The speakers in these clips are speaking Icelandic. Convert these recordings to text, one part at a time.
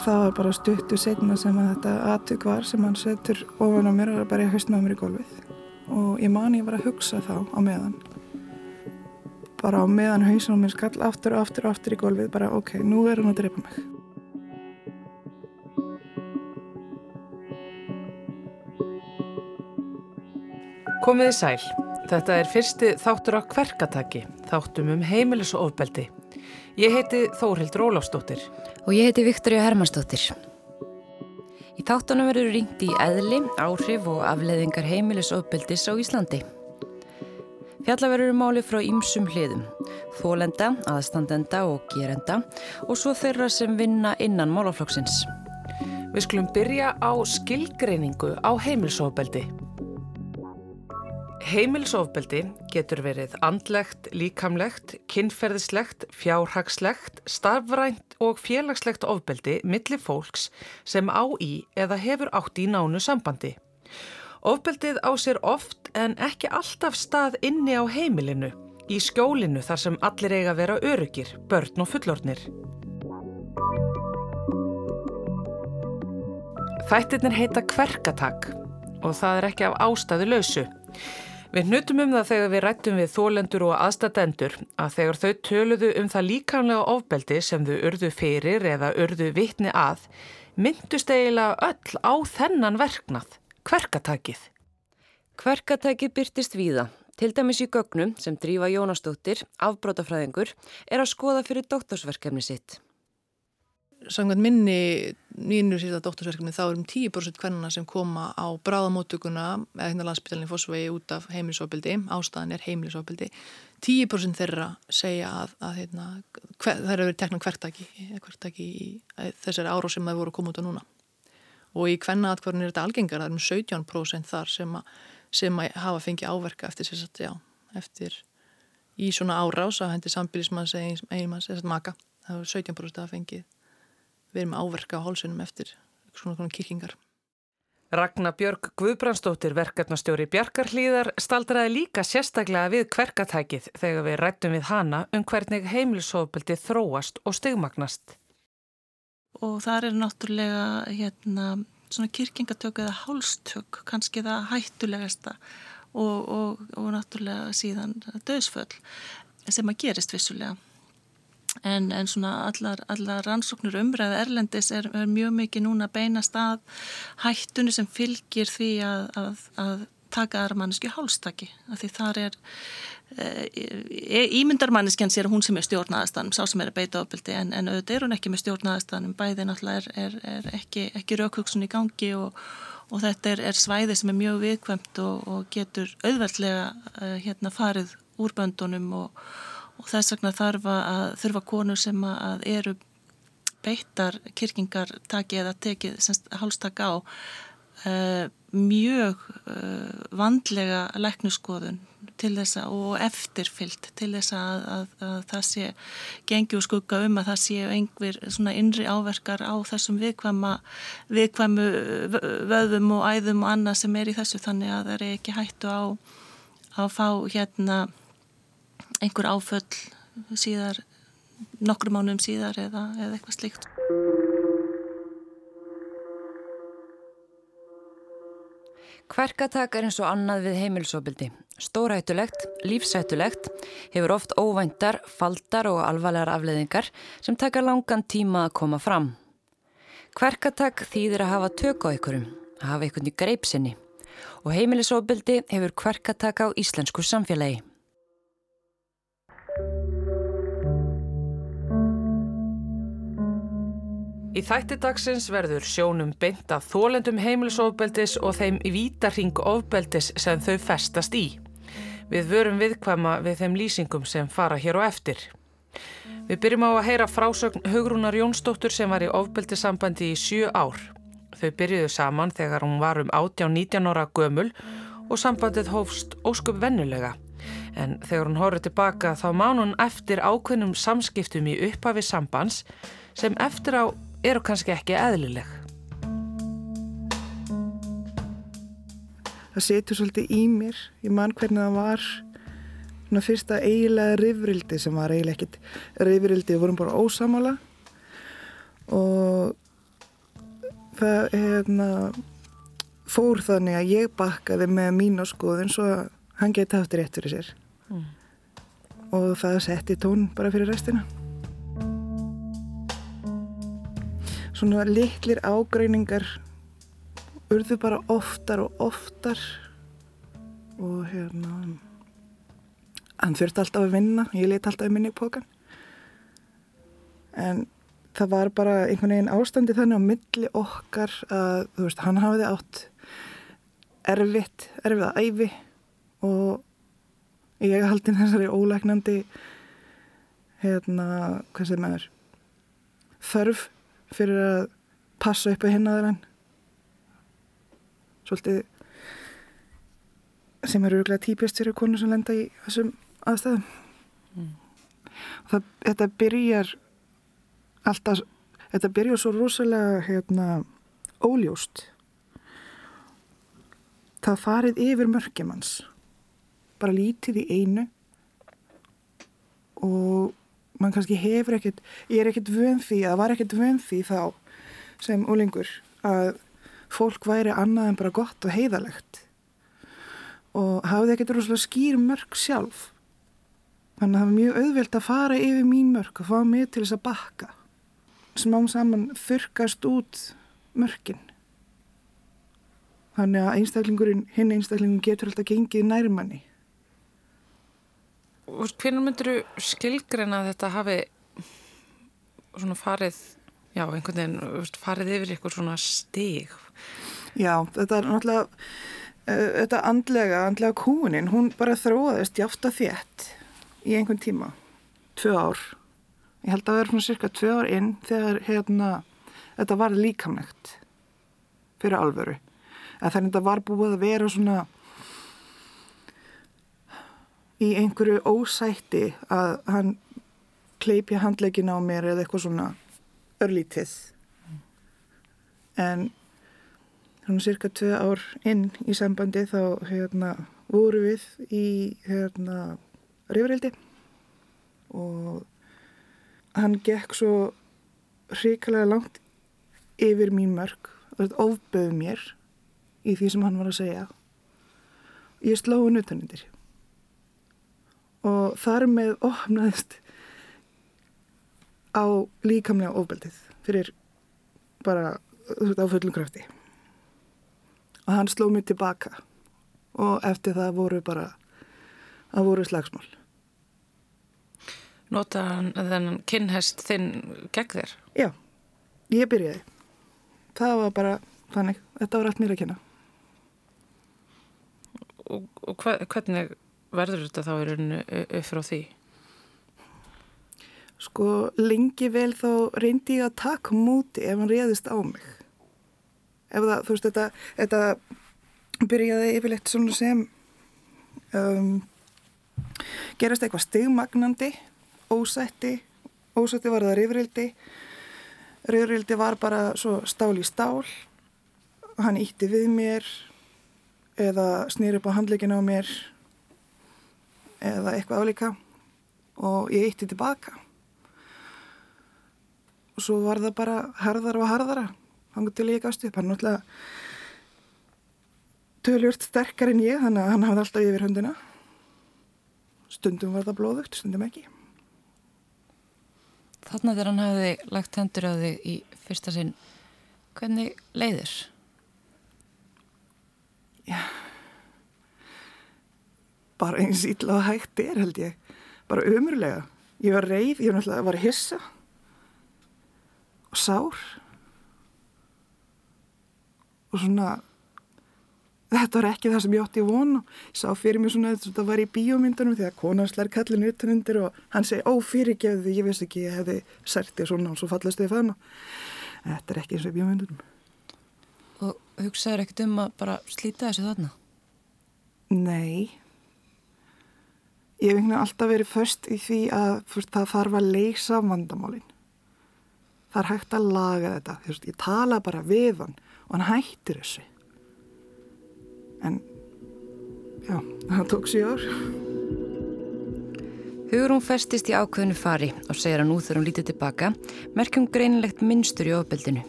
Það var bara stuttu setna sem að þetta aðtök var sem hann setur ofan á mér og bara ég haust með mér í gólfið. Og ég man ég var að hugsa þá á meðan. Bara á meðan hausunum mér skall aftur og aftur og aftur í gólfið. Bara ok, nú er hann að drepa mig. Komiði sæl. Þetta er fyrsti þáttur á kverkataki, þáttum um heimilis og ofbeldi. Ég heiti Þórhildur Ólafsdóttir. Og ég heiti Viktoria Hermannsdóttir. Í þáttunum verður ringt í eðli, áhrif og afleðingar heimilis og ofbeldis á Íslandi. Fjallaverður máli frá ýmsum hliðum, þólenda, aðstandenda og gerenda og svo þeirra sem vinna innan málaflokksins. Við skulum byrja á skilgreiningu á heimilisofbeldi. Heimilisofbeldi getur verið andlegt, líkamlegt, kinnferðislegt, fjárhagslegt, starfrænt og félagslegt ofbeldi millir fólks sem á í eða hefur átt í nánu sambandi. Ofbeldið á sér oft en ekki alltaf stað inni á heimilinu, í skjólinu þar sem allir eiga vera örugir, börn og fullornir. Þættirnir heita kverkatak og það er ekki af ástæðu lausu. Við hnutum um það þegar við rættum við þólendur og aðstatendur að þegar þau töluðu um það líkamlega ofbeldi sem þau urðu fyrir eða urðu vitni að, myndust eiginlega öll á þennan verknað, kverkatakið. Kverkatakið byrtist víða. Til dæmis í gögnum sem Drífa Jónastóttir, afbrótafræðingur, er að skoða fyrir doktorsverkefni sitt. Samkvæmt minni mínu síðan dóttursverkefni þá erum 10% hvernana sem koma á bráðamótuguna eða hérna landsbytalinni fósvegi út af heimilisofbildi, ástæðan er heimilisofbildi 10% þeirra segja að, að hérna, hver, eru verið tekna hvertaki, hvertaki í þessari áró sem það voru að koma út á núna. Og í hvenna aðkvarðin er þetta algengar, það er um 17% þar sem að, sem að hafa fengið áverka eftir sérsagt, já, eftir í svona árás að hendi sambílismanns eða einmanns, að maka. Það er 17% að fengið við erum áverka á hálsunum eftir svona konar kýrkingar. Ragnar Björg Guðbrandstóttir, verkefnastjóri Bjarkarhlíðar, staldraði líka sérstaklega við kverkatækið þegar við rættum við hana um hvernig heimilisofbeldi þróast og stigmagnast. Og það er náttúrulega hérna, svona kýrkingatöku eða hálstök, kannski það hættulegasta og, og, og náttúrulega síðan döðsföll sem að gerist vissulega. En, en svona allar, allar rannsóknur umræða Erlendis er, er mjög mikið núna beinast að hættunni sem fylgir því að, að, að taka aðra manneski hálstaki. Því þar er e, ímyndarmanneskjan sér hún sem er stjórnaðastanum, sá sem er að beita ofbildi en, en auðvitað er hún ekki með stjórnaðastanum, bæði náttúrulega er, er, er ekki, ekki raukvöksun í gangi og, og þetta er svæði sem er mjög viðkvæmt og, og getur auðveldlega uh, hérna farið úr böndunum og og þess vegna þarfa að þurfa konur sem að eru beittar kirkingar taki eða tekið hálstak á uh, mjög uh, vandlega læknuskoðun til þess að og eftirfyllt til þess að, að, að það sé gengi og skugga um að það sé einhver svona innri áverkar á þessum viðkvæma viðkvæmu vöðum og æðum og annað sem er í þessu. Þannig að það er ekki hættu á að fá hérna einhver áföll síðar, nokkru mánuðum síðar eða, eða eitthvað slíkt. Hverkatak er eins og annað við heimilsóbildi. Stórhættulegt, lífsættulegt, hefur oft óvæntar, faldar og alvarlegar afleðingar sem taka langan tíma að koma fram. Hverkatak þýðir að hafa tök á einhverjum, að hafa í greipsinni og heimilisóbildi hefur hverkatak á íslensku samfélagi. Í þætti dagsins verður sjónum beint af þólendum heimilisofbeldis og þeim vítarring ofbeldis sem þau festast í. Við vörum viðkvæma við þeim lýsingum sem fara hér og eftir. Við byrjum á að heyra frásögn Hugrúnar Jónsdóttur sem var í ofbeldissambandi í sjö ár. Þau byrjuðu saman þegar hún var um 18-19 ára gömul og sambandið hófst óskup vennulega. En þegar hún horfið tilbaka þá mán hún eftir ákveðnum samskiptum í upphafi sambands sem eftir á eru kannski ekki eðlileg. Það setur svolítið í mér. Ég man hvernig það var svona fyrsta eiginlega rifrildi sem var eiginlega ekkit rifrildi, við vorum bara ósamála og það hérna, fór þannig að ég bakkaði með mín á skoðun svo að hann geti haft rétt fyrir sér mm. og það setti tón bara fyrir restina svona litlir ágreiningar urðu bara oftar og oftar og hérna hann þurfti alltaf að vinna ég leti alltaf að minna í pókan en það var bara einhvern veginn ástandi þannig á milli okkar að þú veist, hann hafiði átt erfitt, erfið að æfi og ég haldi þessari ólegnandi hérna, hvað segir maður þörf fyrir að passa upp á hinnaður hann svolítið sem eru örgulega típist fyrir konu sem lenda í þessum aðstæðum mm. það, þetta byrjar alltaf, þetta byrjar svo rosalega hérna, óljóst það farið yfir mörgjumanns bara lítið í einu og mann kannski hefur ekkert ég er ekkert vönd því, það var ekkert vönd því þá sem ólingur að fólk væri annað en bara gott og heiðalegt og hafði ekkert rosalega skýr mörg sjálf. Þannig að það var mjög auðvelt að fara yfir mín mörg og fá mig til þess að bakka. Smám saman þurkast út mörgin þannig að einstaklingurinn hinn einstaklingurinn getur alltaf gengið nærmanni Hvernig myndur þú skilgreina að þetta hafi svona farið já, einhvern veginn farið yfir eitthvað svona stig? Já, þetta er náttúrulega uh, þetta andlega, andlega kúnin hún bara þróaðist jáft að þétt í einhvern tíma. Tvö ár. Ég held að það er svona cirka tvö ár inn þegar hérna þetta var líkamlegt fyrir alvöru. En þannig að þetta var búið að vera svona í einhverju ósætti að hann kleipja handlegin á mér eða eitthvað svona örlítið. En svona cirka tvei ár inn í sambandi þá hérna voru við í hérna rifrildi og hann gekk svo hrikalega langt yfir mín mörg og ofböðu mér í því sem hann var að segja. Ég sló hann utanundir og þar með opnaðist á líkamlega ofbeldið fyrir bara á fullum krafti. Og hann sló mér tilbaka og eftir það voru bara það voru slagsmál. Nota þennan kinnhest þinn gegn þér? Já, ég byrjaði. Það var bara þannig, þetta var allt mér að kynna Og, og hvernig verður þetta þá í rauninu upp frá því? Sko lengi vel þá reyndi ég að taka múti ef hann reyðist á mig. Ef það, þú veist, þetta, þetta byrjaði yfirlegt svona sem um, gerast eitthvað stigmagnandi, ósætti, ósætti var það reyfrildi, reyfrildi var bara svo stál í stál, hann ítti við mér eða snýr upp á handleikin á mér eða eitthvað álíka. Og ég eitti tilbaka. Og svo var það bara harðara og harðara hangur til ég gafst upp. Hann náttúrulega töljurt sterkar en ég þannig að hann hafði alltaf yfir höndina. Stundum var það blóðugt, stundum ekki. Þannig þegar hann hafði lagt hendur á þig í fyrsta sinn hvernig leiðir? Já bara eins ítla og hægt er held ég. Bara umurlega ég var reyð, ég var náttúrulega var hissa. Og sár. Og svona þetta var ekki það sem ég átti í vonu ég sá fyrir mig svona þetta var í bíómyndunum þegar konarslar kallin utanundir og hann segi ófyrirgefði ég veist ekki ég hefði sertið svona. Og svo fallast þið fann þetta er ekki eins og í bíómyndunum. Og hugsaður ekkert um að bara slíta þessu þarna? Nei ég hef alltaf verið först í því að fyrst, það þarf að leysa vandamálinn. Það er hægt að laga þetta. Fyrst, ég tala bara við hann og hann hættir þessu. En já, það tók ár. Hugur hún festist í ákveðinu fari og segir að nú þegar hún lítið tilbaka merkjum greinilegt minnstur í ofbeldinu.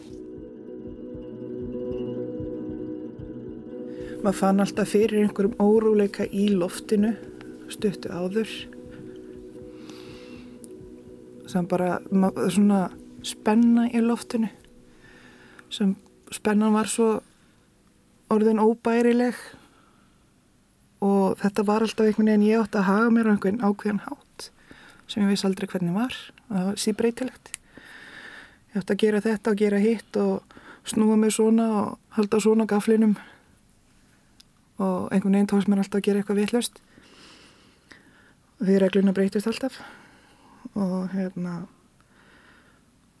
Maður fann alltaf fyrir einhverjum órúleika í loftinu stuttu áður. Sem bara svona spenna í loftinu. Sem spennan var svo orðin óbærileg. Og þetta var alltaf einhvern veginn ég átt að haga mér á einhvern ákveðan hátt sem ég viss aldrei hvernig var. Það var síbreytilegt. Ég átt að gera þetta og gera hitt og snúa mig svona og halda svona gaflinum. Og einhvern veginn tóks mér alltaf að gera eitthvað vittlust og því regluna breytist alltaf og hérna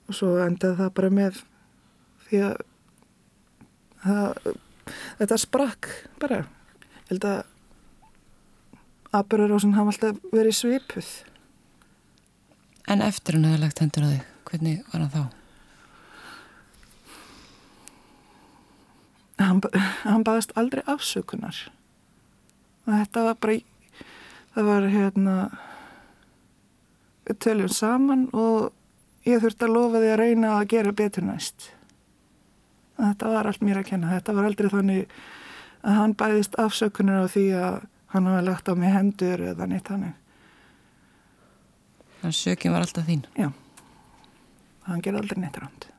og svo endaði það bara með því að það, þetta sprakk bara ég held að Aberurósin hafa alltaf verið svipuð. En eftir hann hefði lagt hendur að þig, hvernig var hann þá? Hann, hann baðist aldrei afsökunar. Og þetta var bara, það var hérna, við töljum saman og ég þurfti að lofa því að reyna að gera betur næst. Þetta var allt mér að kenna. Þetta var aldrei þannig að hann bæðist afsökunar á því að hann hafa lagt á mig hendur eða neitt hannig. Þannig að sökjum var alltaf þín? Já, hann ger aldrei neitt ránd.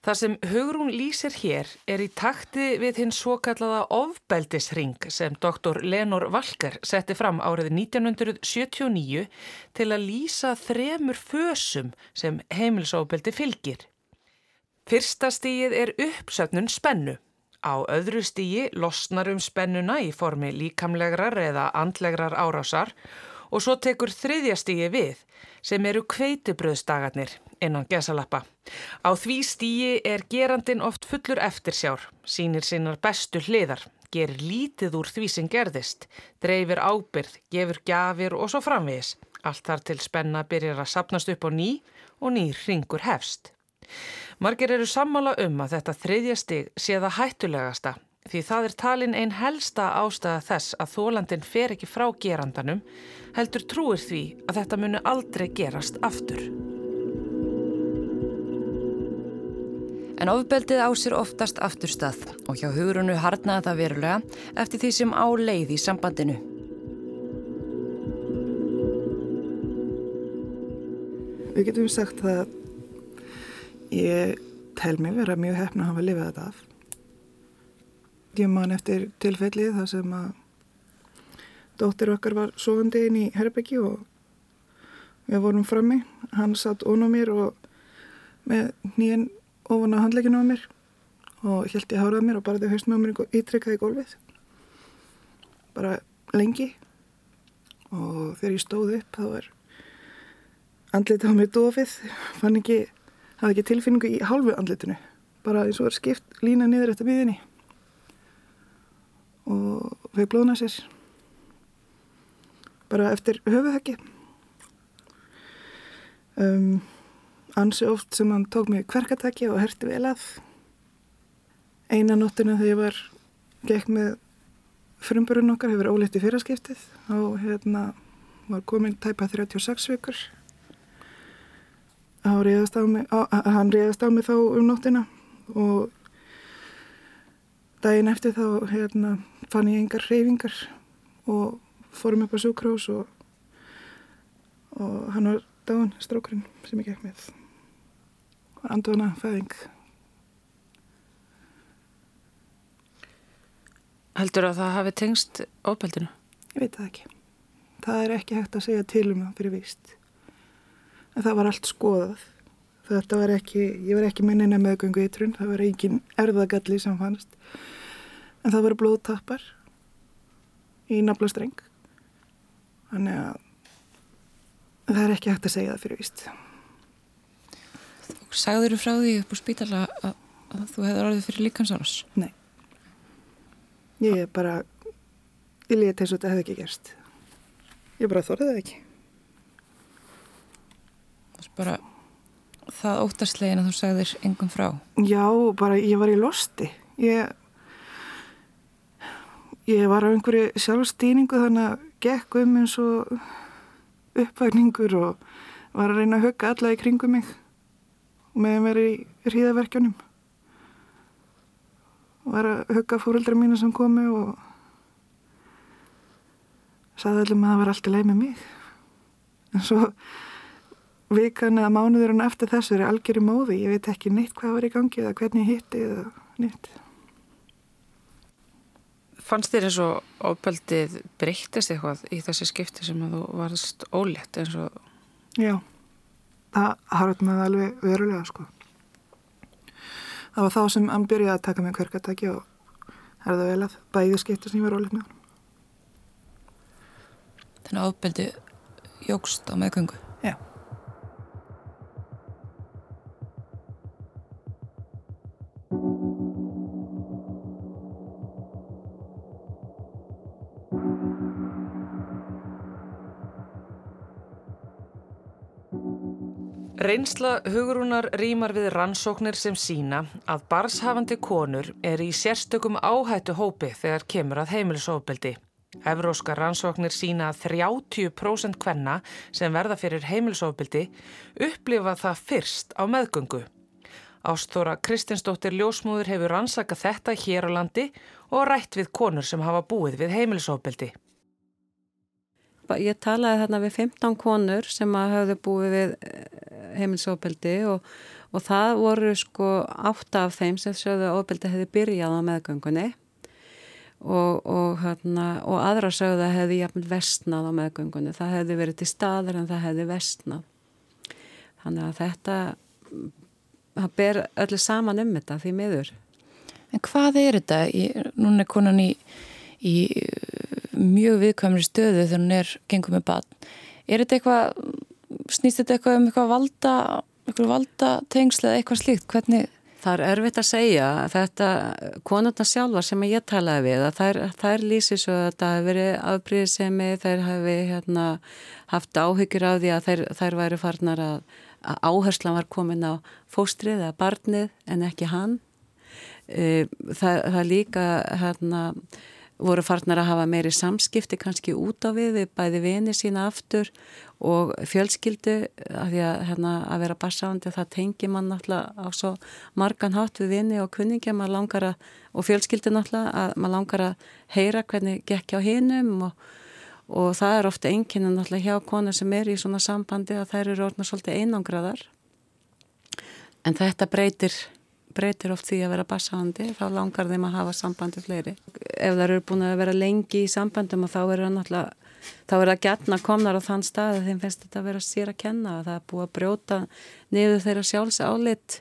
Það sem Hugrún lýsir hér er í takti við hinn svo kallaða ofbeldisring sem doktor Lenor Valker setti fram árið 1979 til að lýsa þremur fösum sem heimilsofbeldi fylgir. Fyrsta stíið er uppsöfnun spennu. Á öðru stíi losnar um spennuna í formi líkamlegrar eða andlegrar árásar og svo tekur þriðja stíi við sem eru kveitibröðsdagarnir innan gesalappa. Á því stíi er gerandin oft fullur eftirsjár, sínir sinnar bestu hliðar, gerir lítið úr því sem gerðist, dreifir ábyrð, gefur gafir og svo framvegis. Allt þar til spenna byrjar að sapnast upp á ný og nýr ringur hefst. Margir eru sammála um að þetta þriðja stig sé það hættulegasta því það er talin einn helsta ástæða þess að þólandin fer ekki frá gerandanum heldur trúir því að þetta muni aldrei gerast aftur. En ofbeldið á sér oftast afturstað og hjá hugurunu harnaði það verulega eftir því sem á leið í sambandinu. Við getum sagt að Ég tel mig vera mjög hefna að hafa lifið þetta af. Ég man eftir tilfellið þar sem að dóttir okkar var sofandi inn í Herbyggi og við vorum frammi. Hann satt ón á mér og með nýjan ofan á handleginu á mér og held ég hárað mér og bara þau haustum á mér ítrekkaði gólfið. Bara lengi og þegar ég stóð upp þá var andlitið á mig dofið, fann ekki hafði ekki tilfinningu í hálfu andlitinu bara eins og er skipt lína niður eftir miðinni og við blóðna sér. Bara eftir höfuðheggi um, ansi oft sem hann tók mig kverkatakki og herti vel að. Eina nóttinu þegar ég var gekk með frumburinn okkar hefur ólíkt í fyrraskiptið og hérna var komin tæpa 36 vikur. Réðast mig, á, hann reyðast á mig þá um nóttina og daginn eftir þá hérna, fann ég engar reyfingar og fórum upp á súkrós og, og hann var dáin, strákurinn sem ég gekk með anduna fæðing Heldur að það hafi tengst ofbeldinu? Ég veit það ekki það er ekki hægt að segja til um það fyrir víst en það var allt skoðað. Þetta var ekki, ég var ekki minna meðgöngu ytrun, það var engin erðagalli sem fannst. En það voru blóðtappar í naflastreng. Þannig að það er ekki hægt að segja það fyrir. Sagður þú frá því upp á spítala að, að þú hefði orðið fyrir líkansárás? Nei. Ég er bara, ég leti eins og þetta hefði ekki gerst. Ég bara þorðið það ekki bara það óttarslegin að þú sagðir engum frá? Já, bara ég var í losti. Ég, ég var á einhverju sjálfstýningu þannig að gekk um eins og uppvækningur og var að reyna að hugga alla í kringum mig og meðan verið í hríðaverkjunum. Og var að hugga fóröldra mína sem komi og saði allir maður að það var alltaf leið með mig. En svo vikan eða mánuðurinn eftir þessu er algjör í móði, ég veit ekki neitt hvað var í gangi eða hvernig hitti eða neitt Fannst þér eins og ofbeldið breyttist eitthvað í þessi skipti sem að þú varst ólétt eins og Já, það harfði með alveg verulega sko. Það var þá sem hann byrjaði að taka mig hvergatæki og er það vel að bæði skipta sem ég var óleitt með hann. Þannig að ofbeldi jógst á meðgöngu? Reynsla hugrunar rýmar við rannsóknir sem sína að barshafandi konur er í sérstökum áhættu hópi þegar kemur að heimilisofbeldi. Evróska rannsóknir sína að 30% kvenna sem verða fyrir heimilisofbeldi upplifa það fyrst á meðgöngu. Ástóra Kristinsdóttir Ljósmúður hefur rannsakað þetta hér á landi og rætt við konur sem hafa búið við heimilisofbeldi ég talaði þarna við 15 konur sem að hafðu búið við eh, heimilsofbeldi og, og það voru sko átta af þeim sem sögðu að ofbeldi hefði byrjað á meðgöngunni og, og, hérna, og aðra sögðu að hefði jafnvel vestnað á meðgöngunni. Það hefði verið til staður en það hefði vestnað. Þannig að þetta, það ber öllu saman um þetta því miður. En hvað er þetta? Núna er konan í, í mjög viðkvæmri stöðu þegar hún er gengum með bann. Er þetta eitthvað, snýst þetta eitthvað um eitthvað valda, eitthvað valda tengsla eða eitthvað slíkt? Hvernig? Það er erfitt að segja þetta, konurna sjálfa sem ég talaði við, að þær, þær lýsi svo að þetta hefur verið afbríðisemi, þær hefur hérna, haft áhyggjur á því að þær, þær væri farnar að, að áherslan var komin á fóstrið eða barnið en ekki hann. E, það, það líka hérna voru farnar að hafa meiri samskipti kannski út á við, við bæði vini sína aftur og fjölskyldu að því að, hérna, að vera bassándi það tengi mann náttúrulega á svo margan hátt við vini og kunningja. Að, og fjölskyldu náttúrulega að maður langar að heyra hvernig gekk á hinnum og, og það er ofta einnkynna náttúrulega hjá konar sem er í svona sambandi að þær eru orðna svolítið einangraðar. En þetta breytir breytir oft því að vera bassahandi þá langar þeim að hafa sambandi fleiri. Ef það eru búin að vera lengi í sambandum þá er það náttúrulega þá er það gætna komnar á þann stað að þeim finnst þetta að vera sér að kenna það er búið að brjóta niður þeirra sjálfs álit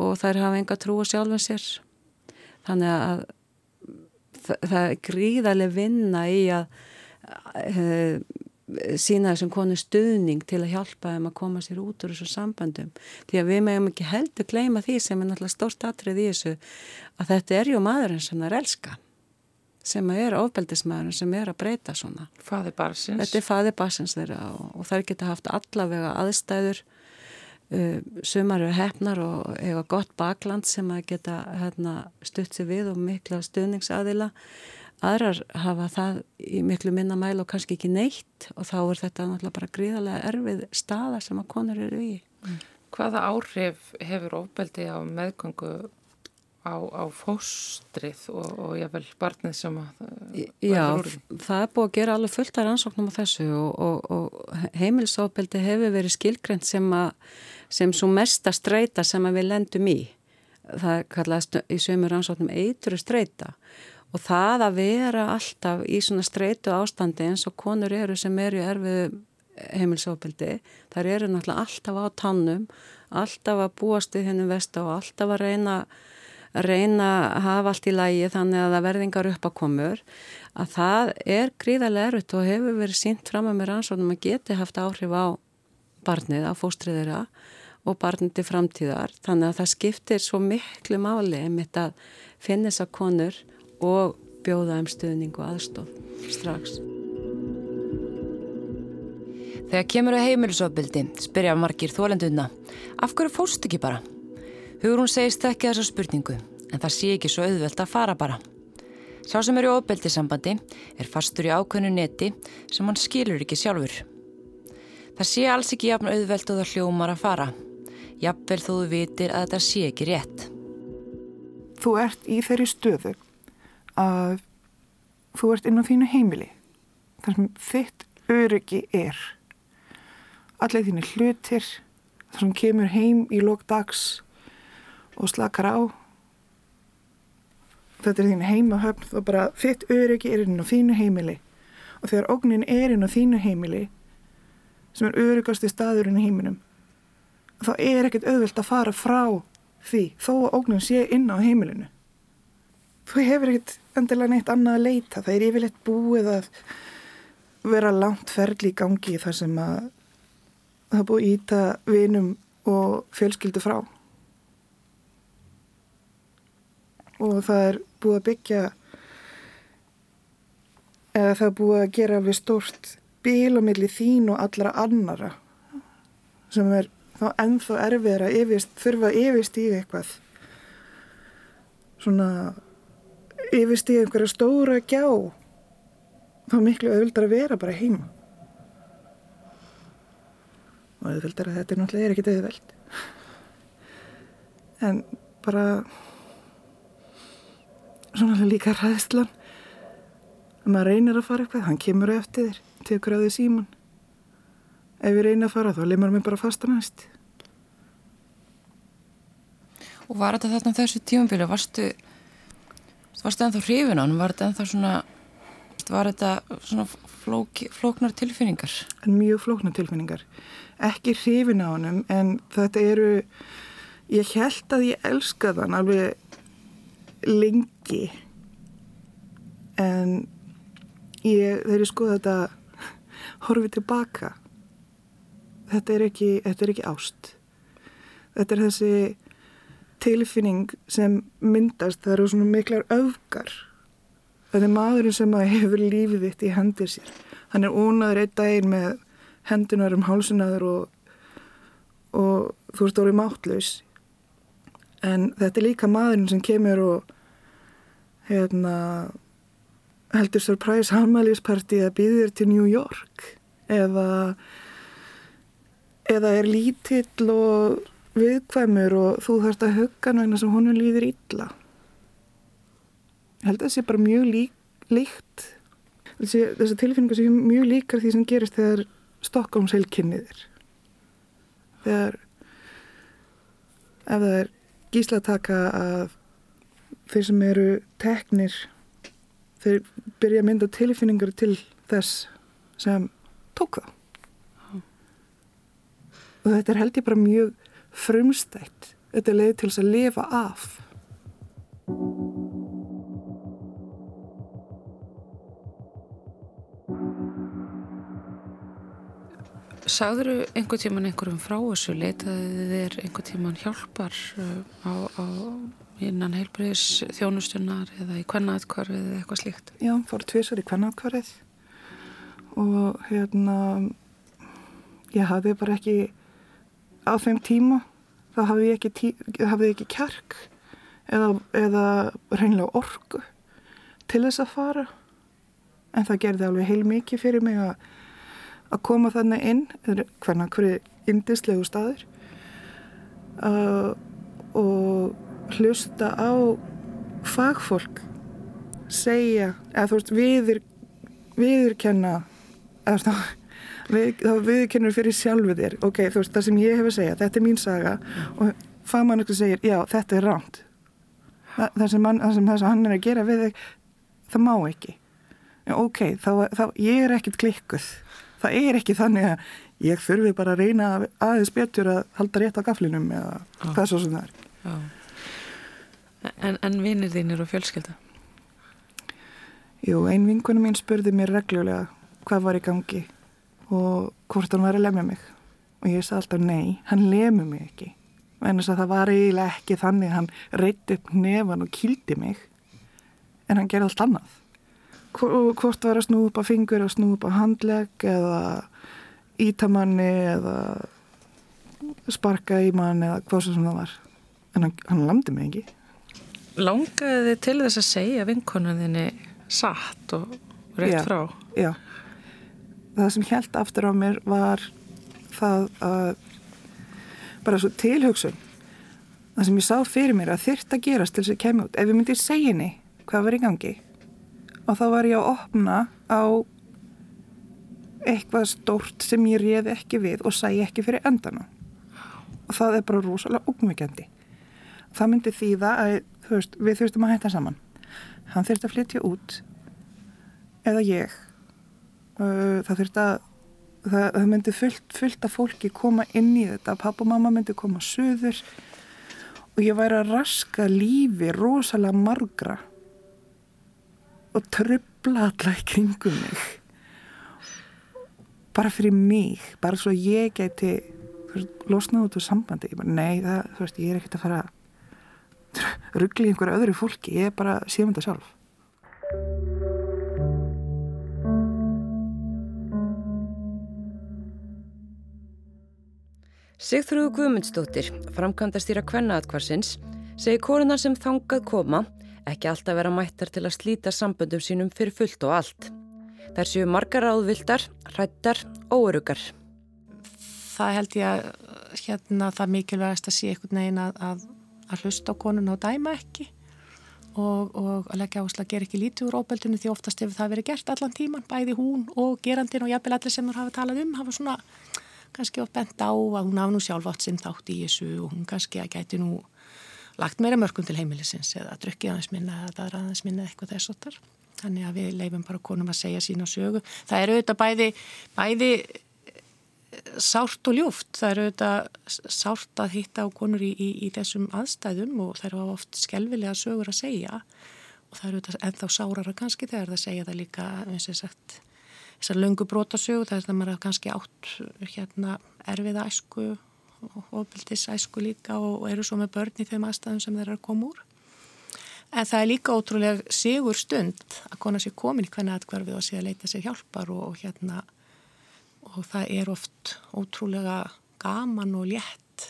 og þær hafa enga trú á sjálfum sér. Þannig að það er gríðarlega vinna í að eh, sína þessum konu stuðning til að hjálpa þeim að koma sér út úr þessu sambandum því að við meðum ekki heldur gleyma því sem er náttúrulega stórt atrið í þessu að þetta er ju maðurinn sem það er elska sem er ofbeldismæðurinn sem er að breyta svona. Faði barsins Þetta er faði barsins þeirra og, og þær geta haft allavega aðstæður uh, sumar eru hefnar og hefa gott bakland sem að geta hérna, stutt sér við og mikla stuðningsaðila aðrar hafa það í miklu minna mæl og kannski ekki neitt og þá er þetta náttúrulega bara gríðarlega erfið staða sem að konur eru í. Mm. Hvaða áhrif hefur ofbeldi á meðgöngu á, á fóstrið og, og jável barnið sem að Já, það er búið að gera alveg fullt af rannsóknum á þessu og, og, og heimilsofbeldi hefur verið skilgrend sem að sem svo mesta streyta sem að við lendum í. Það kallaðist í sömur rannsóknum eitru streyta og það að vera alltaf í svona streitu ástandi eins og konur eru sem eru í erfið heimilsópildi, þar eru náttúrulega alltaf á tannum, alltaf að búast við hennum vest og alltaf að reyna reyna að hafa allt í lægi þannig að það verðingar upp að komur að það er gríðarlega erfitt og hefur verið sínt fram að mér ansvonum að geti haft áhrif á barnið, á fóstriðira og barnið til framtíðar. Þannig að það skiptir svo miklu máli einmitt að finna þess að konur og bjóða um stuðning og aðstof strax. Þegar kemur að heimilisofbildi spyrja margir þólenduna af hverju fóst ekki bara? Hugrún segist ekki þessa spurningu en það sé ekki svo auðvelt að fara bara. Sá sem er í ofbildisambandi er fastur í ákveðnu neti sem hann skilur ekki sjálfur. Það sé alls ekki jafn auðvelt og það hljómar að fara. Jafnvel þú vitir að þetta sé ekki rétt. Þú ert í þeirri stöðu að þú ert inn á þínu heimili. þar sem þitt öryggi er. Allir þínu hlutir, þar sem kemur heim í lók dags og slakar á. Þetta er þínu heimahöfn og bara þitt öryggi er inn á þínu heimili. Og þegar ógnin er inn á þínu heimili, sem er öryggasti staðurinn í heiminum, þá er ekkert auðvilt að fara frá því þó að ógnin sé inn á heimilinu. Þú hefur ekkert endilega neitt annað að leita. Það er yfirleitt búið að vera langt ferli í gangi þar sem að það búið íta vinum og fjölskyldu frá. Og það er búið að byggja eða það er búið að gera alveg stórt bíl á milli þín og allra annara sem er þá ennþá erfiðar að yfirst, þurfa að yfirstíga eitthvað svona yfirstíga einhverja stóra gjá. Þá miklu auðvildar að vera bara heima. Og auðvildar að þetta er náttúrulega ekkit auðvild en bara svona líka ræðslan að maður reynir að fara eitthvað hann kemur eftir þér, tekur á því síman ef ég reynir að fara þá lemur mér bara fasta næst. Og var þetta þarna þessu tímabili, varstu, varstu ennþá hrifin á hann, var þetta ennþá svona, var þetta svona flók, flóknar tilfinningar? En mjög flóknar tilfinningar. Ekki hrifin á hann, en þetta eru, ég held að ég elskaði hann alveg lengi, en ég, þegar ég skoða þetta, horfið tilbaka, þetta er ekki, þetta er ekki ást. Þetta er þessi tilfinning sem myndast, það eru svona miklar öfgar. Þetta er maðurinn sem hefur lífið þitt í hendir sér. Hann er ónaður einn daginn með hendunar um hálsunaður og, og þú ert orðið máttlaus. En þetta er líka maðurinn sem kemur og hérna, heldur surprise hamælisparti að býðir til New York eða, eða er lítill og viðkvæmur og þú þarfst að hugga vegna sem honum líður illa. Ég held að það sé bara mjög lík, líkt. Þessi tilfinningu sé mjög líkar því sem gerist þegar Stokkóms heilkynnið er. Þegar ef það er gíslataka að þeir sem eru teknir þeir byrja að mynda tilfinningar til þess sem tók það. Og þetta er held ég bara mjög frumstætt. Þetta er leið til þess að lifa af. Sagður einhver tíman einhverjum frá þessu? Leitaði þér einhver tíman hjálpar uh, á, á innan heilbriðis þjónustunar eða í kvennaðkvarfið eða eitthvað slíkt? Já, fór tvísar í kvennaðkvarfið og hérna ég hafði bara ekki á þeim tíma þá hafði ég ekki, tí, hafði ekki kjark eða, eða reynlega orgu til þess að fara. En það gerði alveg heil mikið fyrir mig að að koma þannig inn. Hvernig hverju indislegu staður. Uh, og hlusta á fagfólk segja eða þú veist viður viðurkenna eða þá við, þá viðurkennur fyrir sjálfu þér ok, þú veist það sem ég hefur segjað, þetta er mín saga og fagmann eitthvað segir já, þetta er ránt það, það, sem man, það sem hann er að gera við þig það má ekki já, ok, þá, þá ég er ekkit klikkuð það er ekki þannig að ég þurfi bara að reyna aðeins betur að halda rétt á gaflinum eða Já. hvað svo sem það er. Já. En, en vinnir þínir og fjölskylda? Jú, ein vinkunum mín spurði mér reglulega hvað var í gangi og hvort hann var að lemja mig. Og ég sagði alltaf nei, hann lemur mig ekki. En þess að það var eiginlega ekki þannig hann reytti upp nefan og kýldi mig en hann gerði allt annað. Hvort var að snú upp á fingur að snú upp á handleg eða ítamanni eða sparka í mann eða hvað sem það var. En hann, hann lamdi mig ekki. Langaði þið til þess að segja vinkonuðinni satt og rétt já, frá? Já, það sem held aftur á mér var það að bara svo tilhugsun það sem ég sá fyrir mér að þyrta gerast til þess að kemja út. Ef ég myndi segja henni hvað var í gangi og þá var ég að opna á eitthvað stórt sem ég réði ekki við og sæi ekki fyrir endana og það er bara rosalega ómvíkjandi það myndi þýða að veist, við þurftum að hætta saman. Hann þurfti að flytja út eða ég það þurfti að það, það myndi fullt, fullt af fólki koma inn í þetta. Pappa og mamma myndi koma söður og ég væri að raska lífi rosalega margra og tröfla alla í kringum mig. Bara fyrir mig. Bara svo ég geti losnað út úr sambandi. Ég bara, nei, það, veist, ég er ekkert að fara ruggli einhverju öðru fólki. Ég er bara sífanda sjálf Sigþrúðu Guðmundsdóttir, framkvæmdastýra Kvennaatkvarsins, segi korunar sem þangað koma ekki alltaf vera mættar til að slíta samböndum sínum fyrir fullt og allt. Þær séu margar áðvildar, hrættar og örugar. Það held ég að hérna, það mikilvægast að sé einhvern veginn að, að, að hlusta á konun og dæma ekki og, og að leggja ásla að gera ekki lítið úr óbeldinu því oftast hefur það verið gert allan tíman, bæði hún og gerandin og jafnvel allir sem þú hafa talað um hafa svona kannski oft bent á að hún hafa nú sjálf átt sinn þátt í þessu og hún kannski að gæti nú lagt meira mörgum til heimilisins eða drukkið aðeins minna eða er aðeins minna eitthvað þess og þar. Þannig að við leifum bara konum að segja sína sögu. Það eru auðvitað bæði, bæði sárt og ljúft. Það eru auðvitað sárt að hitta á konur í, í, í þessum aðstæðum og það eru oft skelvilega sögur að segja og það eru auðvitað ennþá sárara kannski þegar það segja það líka, eins og sagt, þessar löngu brotasögu þar það maður kannski átt hérna erfiða æsku og ofbildis æsku líka og eru svo með börn í þeim aðstæðum sem þeir eru að koma úr. En það er líka ótrúlega sigur stund að kona sér komin í hvernig aðkvarfið og sé að leita sér hjálpar og, og hérna og það er oft ótrúlega gaman og létt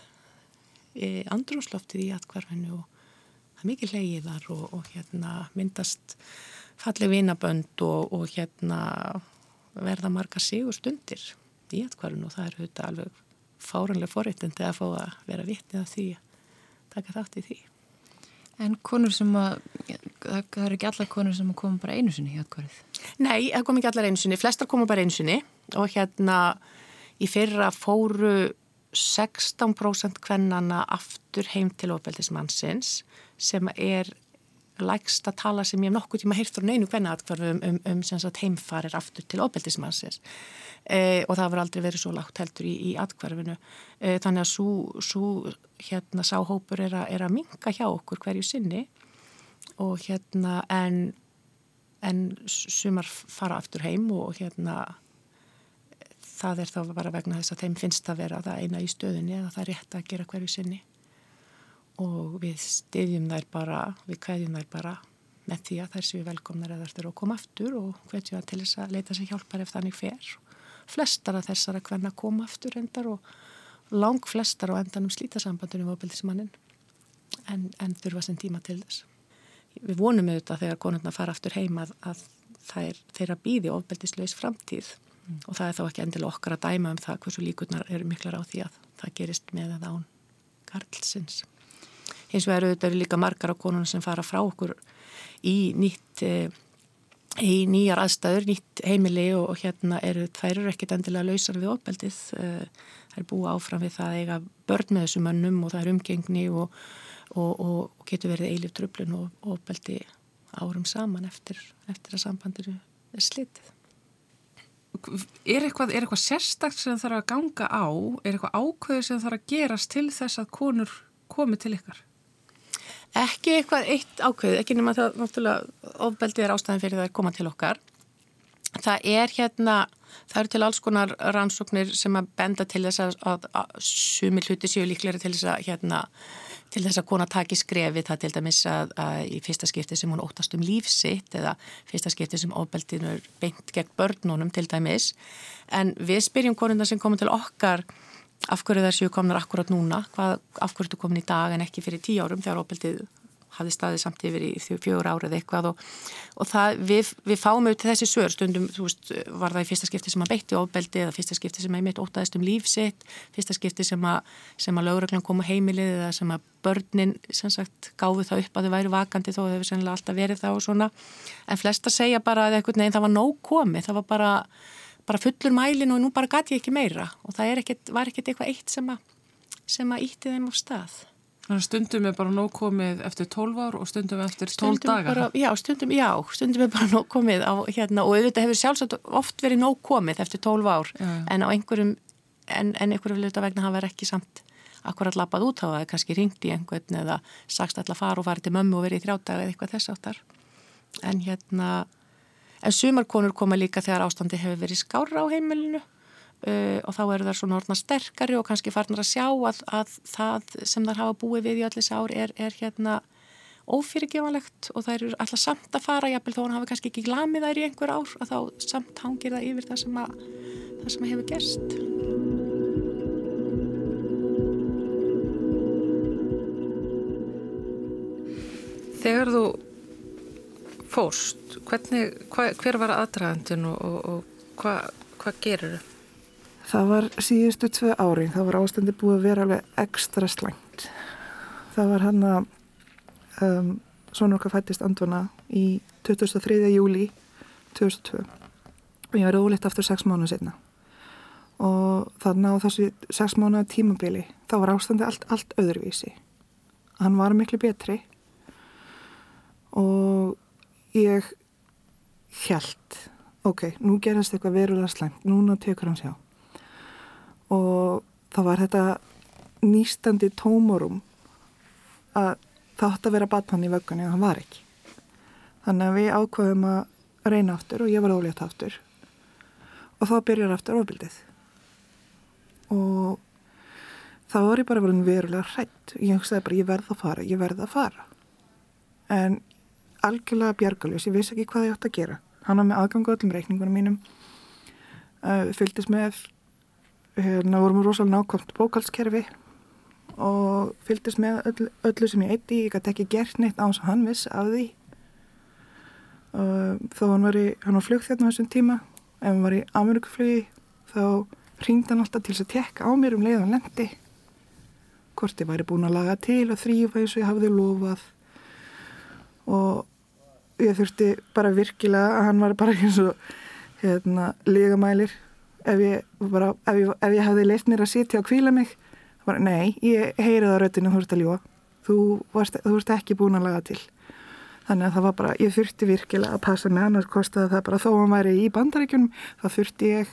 andrumsloftið í aðkvarfinu og það er mikið leiðar og, og hérna myndast fallið vinabönd og, og hérna verða marga sigur stundir í aðkvarfinu og það er auðvitað alveg fáranlega forreitandi að fá að vera vitnið af því að taka þátt í því. En konur sem að, það eru ekki allar konur sem koma bara einu sinni í aðkvarfið? Nei, það kom ekki allar einu sinni, flestar koma bara einu sinni og hérna í fyrra fóru 16% kvennana aftur heim til ofbeldismannsins sem er lægst að tala sem ég hef nokkuð tíma heyrt frá neinu kvennaðatkvarfum um, um, um heimfarir aftur til ofbeldismannsins. E, og það var aldrei verið svo lágt heldur í, í atkvarfinu e, þannig að svo hérna sáhópur er, er að minga hjá okkur hverju sinni. Og hérna en, en sumar fara aftur heim og hérna það er þá bara vegna þess að þeim finnst að vera það eina í stöðunni eða það er rétt að gera hverju sinni og við stiðjum þær bara, við kveðjum þær bara með því að þær séu velkomnar eða þær eru að koma aftur og hvetjum það til þess að leita sér hjálpar ef þannig fer. Flestar af þessar að hverna koma aftur endar og lang flestar á endanum slítasambandunum á bildismannin en, en þurfa sem tíma til þess. Við vonum auðvitað þegar konurna fara aftur heima að, að er þeirra býði ofbeldislaus framtíð mm. og það er þá ekki endilega okkar að dæma um það hversu líkurnar eru miklar á því að það gerist með eða án Karlsins hins vegar auðvitað eru líka margar á konunum sem fara frá okkur í nýtt eh, í nýjar aðstæður, nýtt heimili og, og hérna eru, þær eru ekkit endilega lausar við ofbeldið, eh, þær búa áfram við það eiga börn með þessu mönnum og það er umgengni og, og, og getur verið eilif tröflun og ofbeldi árum saman eftir, eftir að sambandiru er slitið. Er eitthvað, eitthvað sérstakt sem þarf að ganga á, er eitthvað ákveðu sem þarf að gerast til þess að konur komi til ykkar? Ekki eitthvað eitt ákveð, ekki nema það náttúrulega ofbeldið er ástæðan fyrir það að koma til okkar. Það er hérna, það eru til alls konar rannsóknir sem að benda til þess að, að, að sumi hluti séu líklega til þess að hérna, til þess að kona taki skrefi það til dæmis að, að í fyrsta skipti sem hún óttast um lífsitt eða fyrsta skipti sem ofbeldið er beint gegn börnunum til dæmis. En við spyrjum konundar sem komum til okkar af hverju þessu komnar akkurat núna, hvað, af hverju þú komin í dag en ekki fyrir tíu árum þegar óbildið hafði staðið samt yfir í fjögur árið eitthvað og, og það, við, við fáum auðvitað þessi sör stundum, þú veist, var það í fyrsta skipti sem að beitti ofbeldi eða fyrsta skipti sem að einmitt ótaðist um lífsitt, fyrsta skipti sem að, að lögreglan kom á heimilið eða sem að börnin, sem sagt, gáðu það upp að þau væri vakandi þó þau hefur sennilega alltaf verið það og svona, en flesta segja bara að eitthvað, nein, það var nóg komið, það var bara, bara fullur mælin og nú bara gæti ég ekki meira og það ekkit, var ekkert eitthvað eitt sem að, sem að ítti þeim á stað. Stundum er bara nóg komið eftir 12 ár og stundum eftir 12 dagar. Bara, já, stundum, já, stundum er bara nóg komið á, hérna, og auðvitað hefur sjálfsagt oft verið nóg komið eftir 12 ár já, já. en á einhverjum, en, en einhverjum vegna hafa verið ekki samt akkurat lappað út á það, kannski ringt í einhvern eða sagst alltaf fara og farið til mömmu og verið í þrjáttaga eða eitthvað þess áttar. En hérna, en sumarkonur koma líka þegar ástandi hefur verið skára á heimilinu Uh, og þá eru það svona orðna sterkari og kannski farnar að sjá að, að það sem þar hafa búið við í allir sár er, er hérna ófyrirgevanlegt og það eru alltaf samt að fara jafnvel þó hann hafi kannski ekki glamið þær í einhver ár og þá samt hangir það yfir það sem, að, það sem hefur gerst. Þegar þú fórst hvernig, hva, hver var aðdragandin og, og, og hvað hva gerir þau? Það var síðustu tvei ári, það var ástandi búið að vera alveg ekstra slæmt. Það var hann að um, svona okkar fættist andvana í 2003. júli 2002 og ég var ólitt aftur sex mánu setna og þannig á þessu sex mánu tímabili þá var ástandi allt, allt öðruvísi. Hann var miklu betri og ég held, ok, nú gerast eitthvað verulega slæmt, núna tekur hann sjá og það var þetta nýstandi tómorum að það átti að vera batmann í vöggunni og hann var ekki. Þannig að við ákvaðum að reyna aftur og ég var ólétt aftur og þá byrjar aftur ofbildið og þá var ég bara verið verulega hrætt. Ég hugsaði bara ég verð að fara, ég verð að fara. En algjörlega bjargalus, ég vissi ekki hvað ég átt að gera. Hann var með aðgangu öllum reikningunum mínum, uh, fylgdist með hérna vorum við rosalega nákvæmt bókalskerfi og fylgdist með öll, öllu sem ég eitti, ég gæti ekki gert neitt á hans að hann viss af því. Uh, þó hann var í hann var flugþjarn á þessum tíma. Ef hann var í Amerikaflugi þá ringd hann alltaf til þess að tekka á mér um leiðan lendi hvort ég væri búin að laga til og þrýfa eins og ég hafði lofað. Og ég þurfti bara virkilega að hann var bara eins og hérna, legamælir ef ég, bara, ef ég, ef ég hafði leitt mér að sitja og kvíla mig bara, nei, ég heyrið á röttinu þú ert að ljúa þú varst ekki búin að laga til. Þannig að það var bara, ég þurfti virkilega að passa með annars kostaði það bara þó að hann væri í bandaríkjunum þá þurfti ég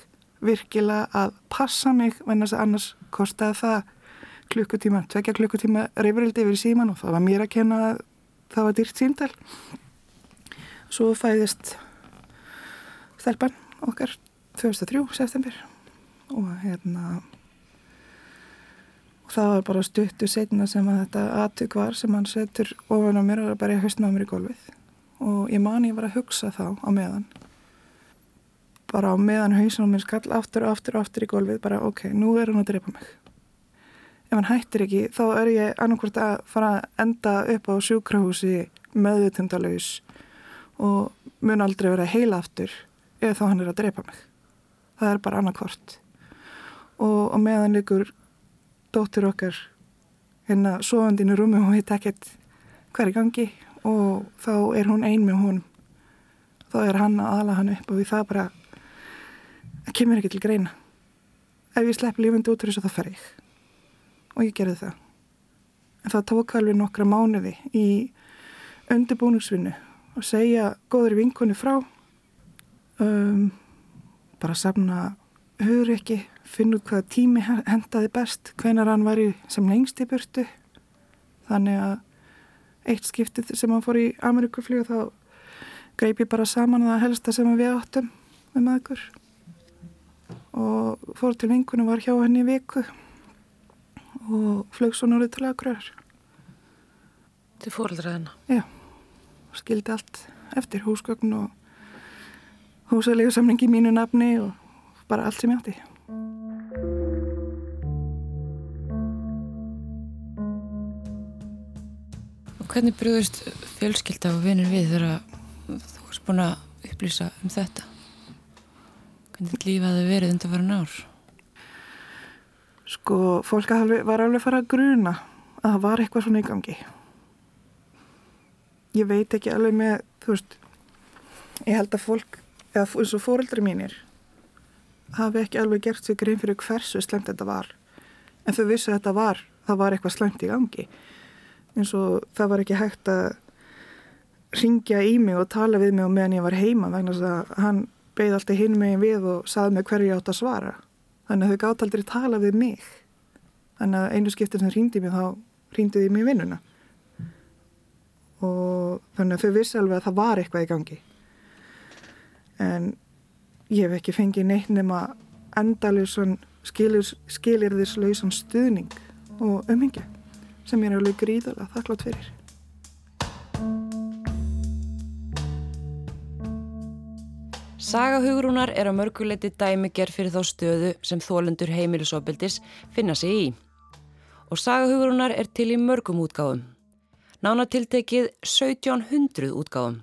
virkilega að passa mig annars kostaði það klukkutíma, tvekja klukkutíma reyfrildi yfir síman og það var mér að kenna að það var dýrt síndal svo fæðist stelpann okkar 2003, september. Og hérna og það var bara stuttu setna sem að þetta aðtök var sem hann setur ofan á mér og bara ég höstna á mér í golfið og ég man ég var að hugsa þá á meðan. Bara á meðan hausin á mér skall aftur og aftur og aftur í golfið bara ok, nú er hann að drepa mig. Ef hann hættir ekki þá er ég annarkvært að fara að enda upp á sjúkrahúsi meðutundalaus og mun aldrei vera heila aftur eða þá hann er að drepa mig. Það er bara annarkvort og, og meðan líkur dóttir okkar hérna sofandinu rúmi og heit ekkert hverju gangi og þá er hún ein með hún þá er hann að ala hann upp og við það bara það kemur ekki til greina. Ef ég slepp lífandi út úr þessu þá fer ég. Og ég gerði það. En það tók alveg nokkra mánuði í undirbúningsvinnu og segja góður vinkunni frá. Um bara samna hugur ekki, finna út hvaða tími hendaði best, hvenar hann var í sem lengst í burtu. Þannig að eitt skiptið sem hann fór í Amerikaflíu þá greip ég bara saman það helsta sem við áttum með maður og fór til vinkunum var hjá henni í viku og flög svo núrið til aðgröður Til fóröldra hennar? Já, skildi allt eftir húsgögn og húsalegu samlingi í mínu nafni og bara allt sem ég átti. Hvernig brúðist fjölskylda og vinir við þegar þú varst búin að upplýsa um þetta? Hvernig lífaði verið undir farin ár? Sko, fólk var alveg fara að gruna að það var eitthvað svona í gangi. Ég veit ekki alveg með, þú veist, ég held að fólk, eða eins og fóreldri mínir, hafi ekki alveg gert sig grein fyrir hversu slemt þetta var. En þau vissu að þetta var, það var eitthvað slemt í gangi. Eins og það var ekki hægt að ringja í mig og tala við mig og meðan ég var heima vegna þess að hann beigði alltaf hinn megin við og saði mig hverju ég átt að svara. Þannig að þau gátt aldrei tala við mig. Þannig að einu skiptir sem ringdi mig þá ringdi þið mér vinnuna. Og þannig að þau vissi alveg að það var eitthvað í gangi. En ég hef ekki fengið neitt nema endalur skilirðislausan stuðning og umhengja sem ég er alveg gríðalega þakklátt fyrir. Saga Hugrúnar er á mörguleiti dæmiger fyrir þá stöðu sem þólendur heimilisofbildis finna sig í. Og Saga Hugrúnar er til í mörgum útgáðum. Nánatiltekið 1700 útgáðum.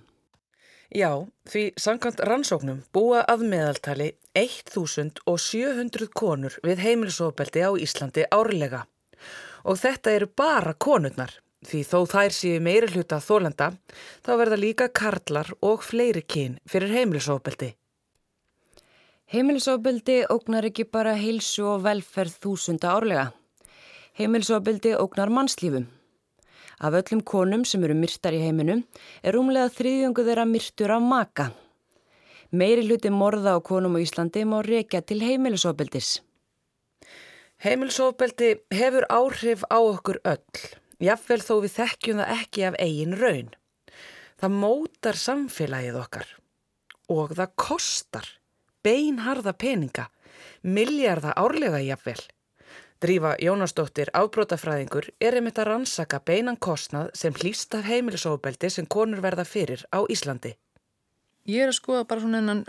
Já, því samkvæmt rannsóknum búa að meðaltali 1700 konur við heimilisofbeldi á Íslandi árlega. Og þetta eru bara konurnar, því þó þær séu meiri hluta þólenda, þá verða líka karlar og fleiri kyn fyrir heimilisofbeldi. Heimilisofbeldi ógnar ekki bara heilsu og velferð þúsunda árlega. Heimilisofbeldi ógnar mannslífum. Af öllum konum sem eru myrtar í heiminum er rúmlega þriðjöngu þeirra myrtur af maka. Meiri hluti morða á konum á Íslandi má reykja til heimilisofbeldis. Heimilisofbeldi hefur áhrif á okkur öll, jafnvel þó við þekkjum það ekki af eigin raun. Það mótar samfélagið okkar og það kostar beinharða peninga, milljarða árlega jafnvel. Drífa Jónasdóttir, afbrótafræðingur, er einmitt að rannsaka beinan kostnað sem hlýst af heimilisofbeldi sem konur verða fyrir á Íslandi. Ég er að skoða bara svona einan,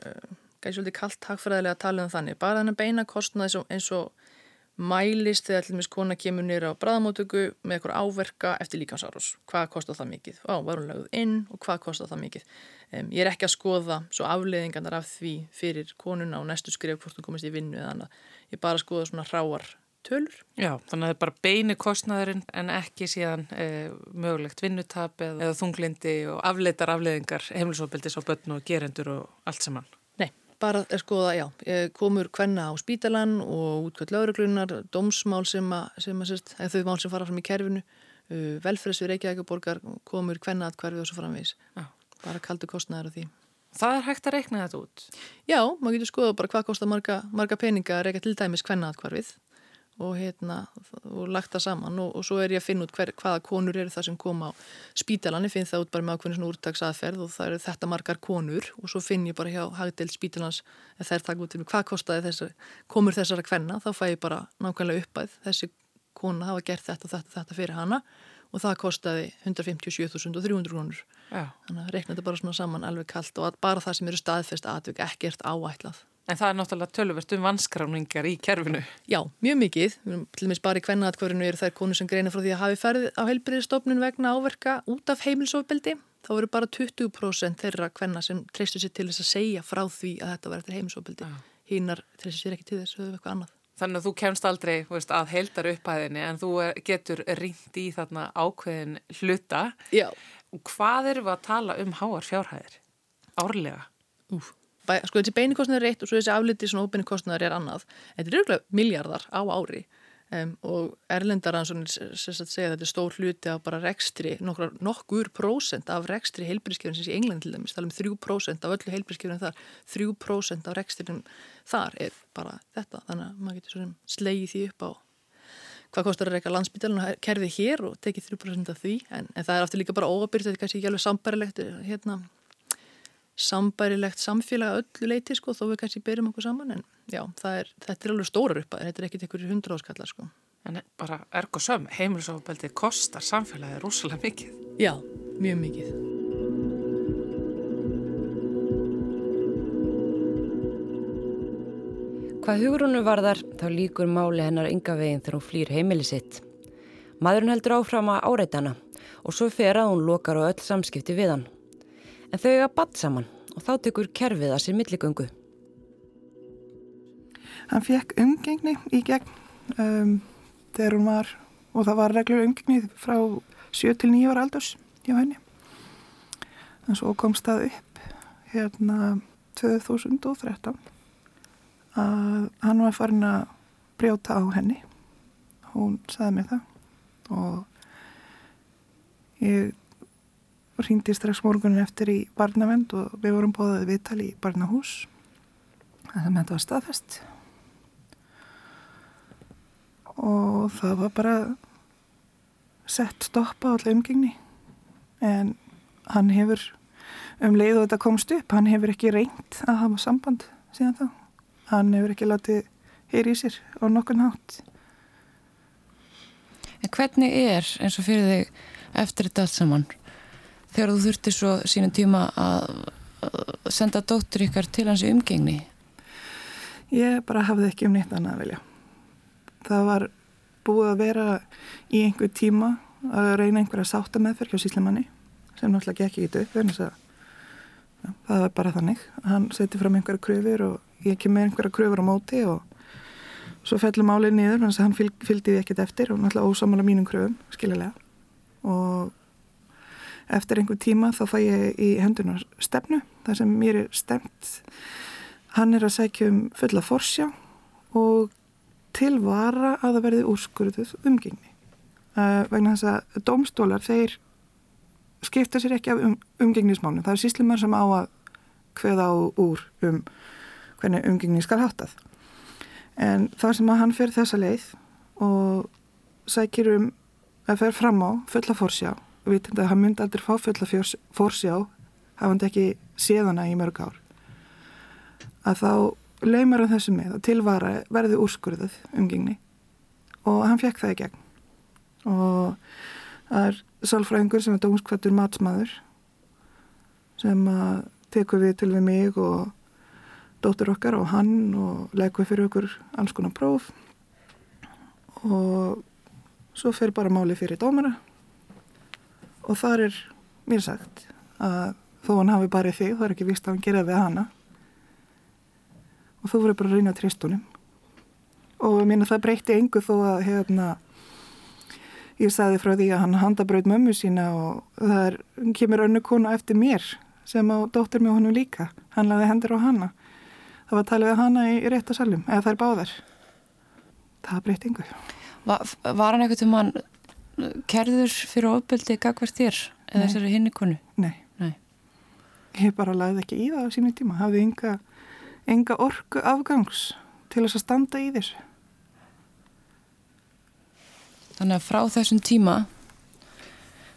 gæti svolítið kallt hagfræðilega að tala um þannig, bara þennan beina kostnað eins og, mælist þegar allir mis kona kemur nýra á bræðamótöku með eitthvað áverka eftir líkansárós. Hvað kostar það mikið? Á, var hún lögð inn og hvað kostar það mikið? Um, ég er ekki að skoða svo afleiðingarnar af því fyrir konuna og næstu skrif hvort hún komist í vinnu eða annað. Ég er bara að skoða svona hráar tölur. Já, þannig að það er bara beinu kostnæðurinn en ekki síðan e, mögulegt vinnutap eða, eða þunglindi og afleitar afleiðingar heimlisofbildis á börn og gerendur og allt saman. Nei, bara er skoða, já, komur hvenna á spítalan og útkvæmt lauruglunar, dómsmál sem að, sem að sérst, þau mál sem fara fram í kerfinu, uh, velferðs við Reykjavíkuborgar, komur hvenna að hverfi og svo framvís. Já. Bara kaldu kostnæður af því. Það er hægt að reikna þetta út? Já, maður getur skoða bara hvað kostar marga, marga peninga að reyka til dæmis hvenna að hverfið og, hérna, og lagt það saman og, og svo er ég að finna út hver, hvaða konur eru það sem koma á spítalan ég finn það út bara með ákveðinu svona úrtagsaðferð og það eru þetta margar konur og svo finn ég bara hjá hagdelt spítalans eða þær takk út mig hvað kostiði þessar komur þessara kvenna, þá fæ ég bara nákvæmlega uppæð þessi kona hafa gert þetta og þetta, þetta fyrir hana og það kostiði 157.300 krónur. Þannig að reikna þetta bara svona saman alveg kallt og bara það sem eru staðfest aðvögg ekkert áætlað En það er náttúrulega tölvert um vanskráningar í kerfinu. Já, mjög mikið. Til og meins bara í kvennaðatkvörinu eru þær konur sem greina frá því að hafi ferðið á heilbriðistofnun vegna áverka út af heimilsofbeldi. Þá eru bara 20% þeirra kvenna sem treystu sér til þess að segja frá því að þetta var eftir heimilsofbeldi. Hínar treystu sér ekki til þess að höfðu eitthvað annað. Þannig að þú kemst aldrei veist, að heildar upphæðinni en þú getur ringt í þarna ákveðin hluta. Já. Hvað eru að tala um háar fjárhæðir? Árlega? Úf sko þessi beinikostnæður er eitt og svo þessi afliti svona óbeinikostnæður er annað. Þetta er auðvitað miljardar á ári um, og erlendaransonir segja þetta er stór hluti af bara rekstri nokkur, nokkur prósent af rekstri heilbríðskjöfun sem sé í England til dæmis, tala um 3% af öllu heilbríðskjöfun þar, 3% af rekstrinum þar er bara þetta. Þannig að maður getur svona slegið því upp á hvað kostar að reyka landsbytjalun og kerði hér og tekið 3% af því. En, en það er aftur líka bara óabyrt, þetta er kannski ekki alveg sambærilegt hérna sambærilegt samfélag öllu leiti sko þó við kannski byrjum okkur saman en já, er, þetta er alveg stóra upp þetta er ekkit einhverjir hundra áskallar sko. En bara ergo söm, heimilisofabeldi kostar samfélagið rosalega mikið. Já, mjög mikið. Hvað hugurunu varðar þá líkur máli hennar ynga veginn þegar hún flýr heimili sitt. Maðurinn heldur áfram að áreitana og svo fer að hún lokar á öll samskipti við hann. En þau eiga badd saman og þá tekur kerfið að sér milligöngu. Hann fekk umgengni í gegn um, þegar hún var, og það var reglur umgengni frá 7 til 9 ára aldurs hjá henni. En svo komst það upp hérna 2013 að hann var farin að brjóta á henni. Hún saði mig það og ég ringdi strax morgunin eftir í barnavend og við vorum bóðaði viðtali í barnahús. Það sem þetta var staðfest. Og það var bara sett stoppa á allir umgengni. En hann hefur um leið og þetta komst upp hann hefur ekki reynd að hafa samband síðan þá. Hann hefur ekki látið hér í sér á nokkurn hátt. En hvernig er eins og fyrir þig eftir þetta allt saman þegar þú þurfti svo sínum tíma að senda dóttur ykkar til hans umgengni? Ég bara hafði ekki um neitt annað að velja. Það var búið að vera í einhver tíma að reyna einhverja sátta meðferð hjá síslimanni sem náttúrulega gekk ekki upp þannig að ja, það var bara þannig. Hann seti fram einhverja kröfur og ég kem með einhverja kröfur á móti og svo fellur málið niður þannig að hann fylg, fylgdi því ekkert eftir og náttúrulega ósamála mínum kröfum, skiljulega og eftir einhver tíma þá fæ ég í hendunar stefnu þar sem mér er stemt hann er að segja um fulla forsjá og til vara að það verði úrskurðuð umgengni. Uh, vegna þess að domstólar þeir skipta sér ekki af um, umgengnismálum. Það er síslumar sem á að hveða á úr um hvernig umgengni skal háttað. En það sem að hann fer þessa leið og sækir um að fer fram á fulla fórsjá tindum að hann myndi aldrei fá fulla fórsjá hafandi ekki séðana í mörg ár. Að þá laumar hann þessu með að tilvara verði úrskurðuð umgengni og hann fekk það í gegn. Og það er sálfræðingur sem er dómskvættur matsmaður sem að teku við til við mig og dóttur okkar og hann og leggur fyrir okkur alls konar próf. Og svo fyrir bara máli fyrir dómara og þar er mér sagt að þó hann hafi bara þig, það er ekki vist að hann gera við hana. Og þú voru bara að reyna tristunum og ég minna það breytti engu þó að hérna ég sagði frá því að hann handabraut mömmu sína og það kemur önnu kona eftir mér sem á dóttir með honum líka. Hann laði hendur á hana. Það var að hana í, í réttasalum eða er báðar. Það breytti engu. Va, Var hann eitthvað til mann kerður fyrir ofbeldi gagvart þér eða þessari hinni konu? Nei. Nei Ég bara laði ekki í það á sínu tíma hafði enga enga orku afgangs til þess að standa í þessu. Þannig að frá þessum tíma,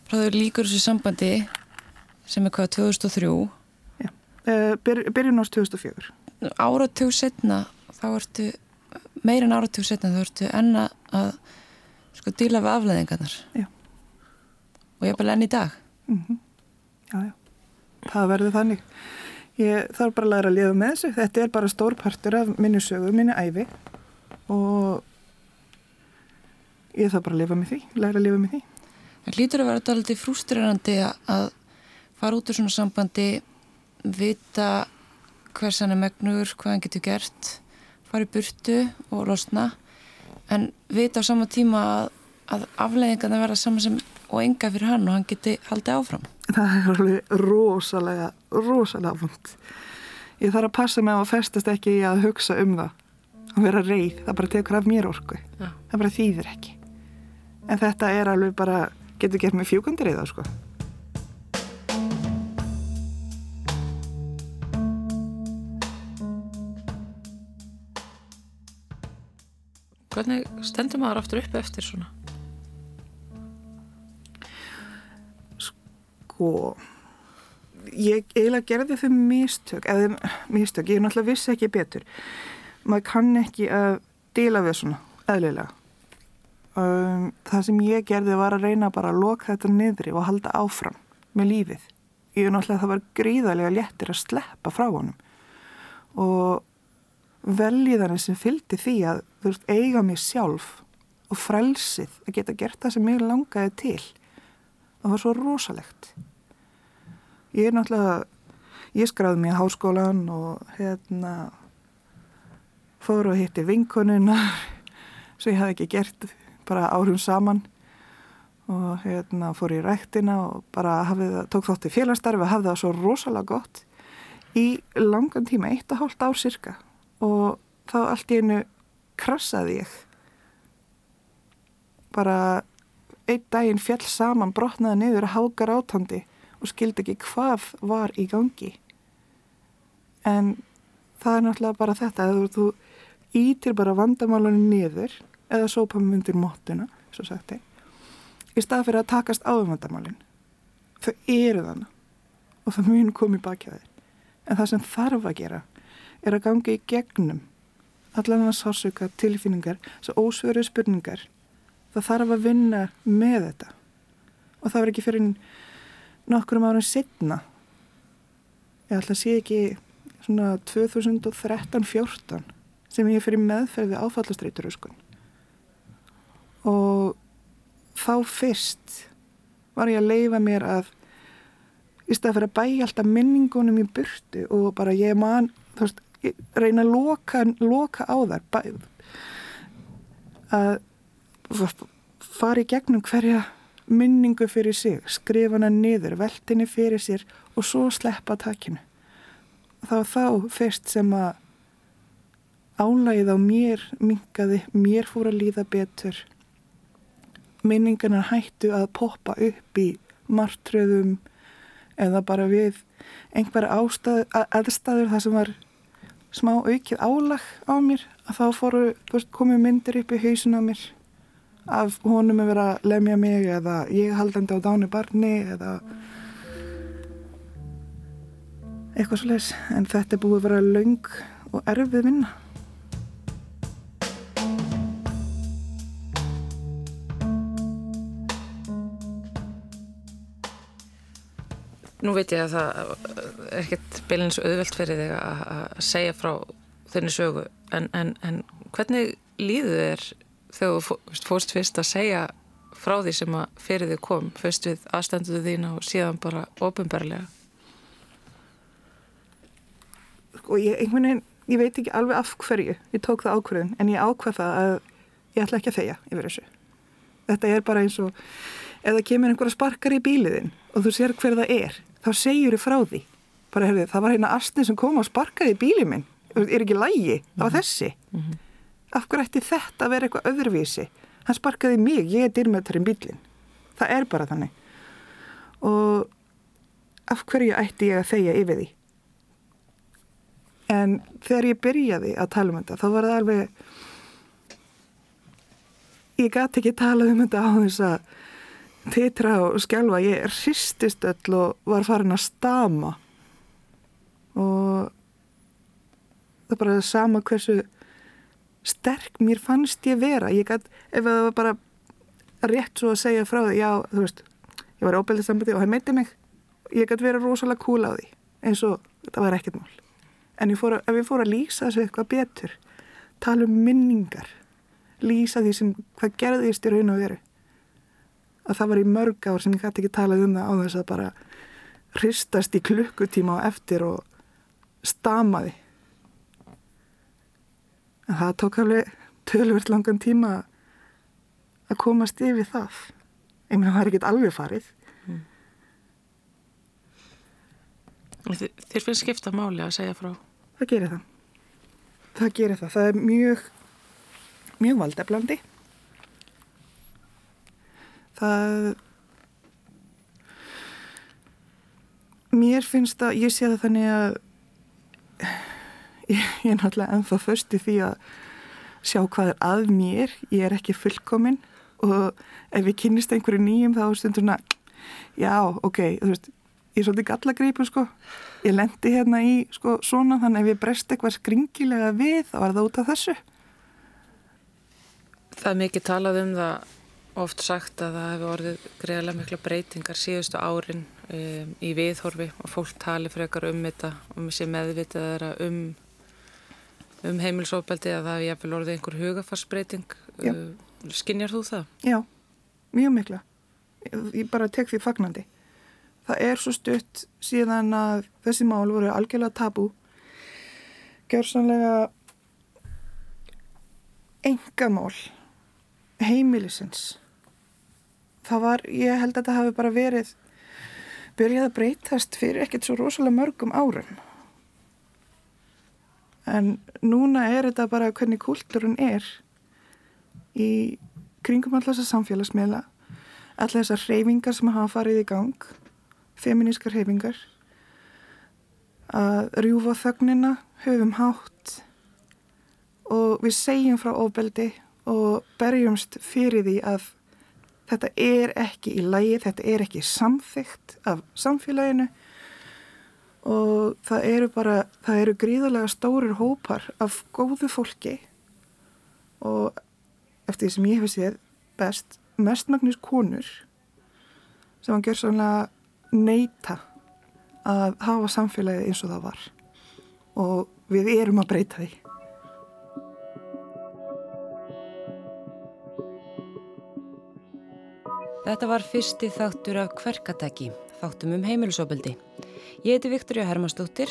frá þau líkur þessu sambandi sem er hvað 2003? Já, uh, byr, byrjun ást 2004. Áratug setna, þá ertu, meirinn áratug setna, þá ertu enna að sko díla við afleðingarnar. Já. Og ég er bara enn í dag. Mm -hmm. Já, já. Það verður þannig. Ég þarf bara að læra að lifa með þessu. Þetta er bara stór partur af minni sögu, minni æfi og ég þarf bara að lifa með því, læra að lifa með því. Það lítur að vera alltaf frústrirandi að fara út úr svona sambandi, vita hvers hann er megnur, hvað hann getur gert, fara í burtu og losna, en vita á sama tíma að, að afleggingarna verða saman sem og enga fyrir hann og hann geti haldið áfram. Það er alveg rosalega, rosalega fund. Ég þarf að passa mig á að festast ekki í að hugsa um það og vera reyð. Það bara tekur af mér orku. Já. Það bara þýðir ekki. En þetta er alveg bara, getur gert mig fjúkandir í það sko. Hvernig stendur maður aftur upp eftir svona? sko ég eiginlega gerði þau mistök eða mistök, ég náttúrulega vissi ekki betur. Maður kann ekki að díla við svona, eðlilega. Um, það sem ég gerði var að reyna bara að loka þetta niðri og halda áfram með lífið. Ég náttúrulega það var gríðarlega léttir að sleppa frá honum. Og veljiðanir sem fylgdi því að þú veist, eiga mig sjálf og frelsið að geta gert það sem mér langaði til. Það var svo rosalegt. Ég er náttúrulega ég skráði mér háskólan og hérna fór og hitti vinkonuna sem ég hafði ekki gert bara árum saman. Og hérna fór í ræktina og bara hafið, tók þátt í félagsstarfi og hafði það svo rosalega gott í langan tíma, eitt og hálft ár cirka og þá allt í einu krassaði ég. Bara einn daginn fjall saman brotnaði niður að hákar átandi og skildi ekki hvað var í gangi. En það er náttúrulega bara þetta að þú ítir bara vandamálunni niður eða sópa myndir móttuna svo sagt ég í stað fyrir að takast á um vandamálin. Þau eru þannig og það mun komið baki að þér. En það sem þarf að gera er að gangi í gegnum allan að sásuka tilfinningar svo ósveru spurningar. Það þarf að vinna með þetta. Og það verður ekki fyrir nokkur um árið setna ég ætla að sé ekki svona 2013-14 sem ég fyrir meðferði áfallastreituröskun og þá fyrst var ég að leifa mér að í stað fyrir að bæja alltaf minningunum í burtu og bara ég man þú veist, reyna að loka, loka á þar bæ, að fara í gegnum hverja minningu fyrir sig, skrifa hana niður, veltinni fyrir sér og svo sleppa takinu. Þá þá fyrst sem að álægið á mér mingaði, mér fór að líða betur minningarnar hættu að poppa upp í martröðum eða bara við einhver ástæð, aðstæður það sem var smá aukið álag á mér að þá fóru, komið myndir upp í hausin á mér af honum að vera að lemja mig eða ég haldandi á dánu barni eða eitthvað svo leiðis en þetta er búið að vera laung og erfið vinna Nú veit ég að það er ekkert beilins auðvelt fyrir þig að segja frá þenni sögu. En, en, en hvernig líðu þér þegar þú fórst fyrst að segja frá því sem að fyrir þig kom? Fyrst við aðstanduðu þína og síðan bara ofinbarlega og ég, einhvern veginn, ég veit ekki alveg af hverju ég tók það ákvörðun en ég ákvað það að ég ætla ekki að þegja yfir þessu. Þetta er bara eins og það kemur einhverja sparkar í bíliðin og þú sér hver það er þá segjur þið frá því. Bara herrið, það var hérna astni sem kom og sparkaði bílið minn. Er ekki lægi, það var þessi. Mm -hmm. af hverju ætti þetta að vera eitthvað öðruvísi? Hann sparkaði mig, ég er dyrmjötarinn bílin það er bara þannig. Og af hverju ætti ég að þegja yfir því? En þegar ég byrjaði að tala um þetta þá var það alveg ég gæti ekki tala um þetta á þess að titra og skjálfa, ég hristist öll og var farin að stama. Og það er bara það sama hversu sterk mér fannst ég vera. Ég gæti, ef það var bara rétt svo að segja frá það, já, þú veist ég var óbelðið sambandi og hann meiti mig. Ég gæti vera rosalega cool á því eins og þetta var ekkert mál. En ég að, ef ég fór að lýsa þessu eitthvað betur tala um minningar lýsa því sem hvað gerðist í raun og veru að það var í mörg ár sem ég hætti ekki talað um það á þess að bara hristast í klukkutíma á eftir og stamaði. En það tók alveg tölvert langan tíma að komast yfir það. Meina það er ekkert alveg farið. Mm. Þér finnst skipta máli að segja frá? Það gerir það. Það gerir það, það er mjög mjög valdeflandi það mér finnst að ég sé það þannig að ég, ég er náttúrulega ennþá först í því að sjá hvað er að mér. Ég er ekki fullkominn og ef ég kynist einhverju nýjum þá stundur svona já, ok, veist ég er svolítið gallagreipur sko. Ég lendi hérna í sko svona þannig ef ég brest eitthvað skringilega við þá er það út af þessu. Það er mikið talað um það oft sagt að það hefur orðið greiðilega mikla breytingar síðustu árin um, í viðhorfi og fólk tali frekar um þetta og um sér meðvitað þeirra um, um heimilsópeldi að það hefur jæfnvel orðið einhver hugafarsbreyting. Uh, Skinnjar þú það? Já, mjög mikla. ég bara tek því fagnandi það er svo stutt síðan að þessi mál voru algjörlega tabú gjörsanlega engamál heimilisins það var, ég held að þetta hafi bara verið byrjað að breytast fyrir ekkert svo rosalega mörgum árum. En núna er þetta bara hvernig kúlturinn er í kringum alltaf þessar samfélagsmiðla alltaf þessar hreyfingar sem hafa farið í gang feminískar hreyfingar að rjúfa þögnina höfum hátt og við segjum frá ofbeldi og berjumst fyrir því að þetta er ekki í lægi, þetta er ekki samþygt af samfélaginu og það eru bara, það eru gríðarlega stórir hópar af góðu fólki og eftir því sem ég hef séð best, mestmagnus konur sem hann gjör svona neyta að hafa samfélagið eins og það var. Og við erum að breyta því Þetta var fyrsti þáttur af hverkatæki, þáttum um heimilisofbeldi. Ég heiti Viktoria Hermannsdóttir.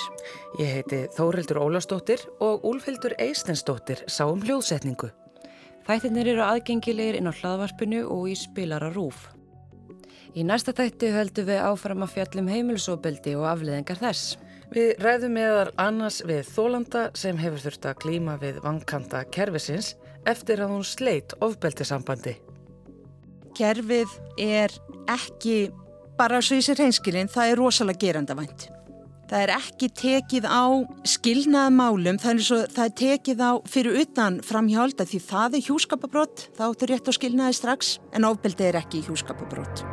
Ég heiti Þórildur Ólastóttir og Úlfildur Eistensdóttir sá um hljóðsetningu. Þættirnir eru aðgengilegir inn á hlaðvarpinu og í spilara rúf. Í næsta þætti höldum við áfram að fjallum heimilisofbeldi og afleðingar þess. Við ræðum meðal annars við Þólanda sem hefur þurft að klíma við vankanta kervisins eftir að hún sleitt ofbeldisambandi kerfið er ekki bara svo í sér hreinskilin, það er rosalega gerandavænt. Það er ekki tekið á skilnaða málum, það er, svo, það er tekið á fyrir utan framhjálta því það er hjúskapabrott, þá áttur rétt á skilnaði strax en ofbeldi er ekki hjúskapabrott.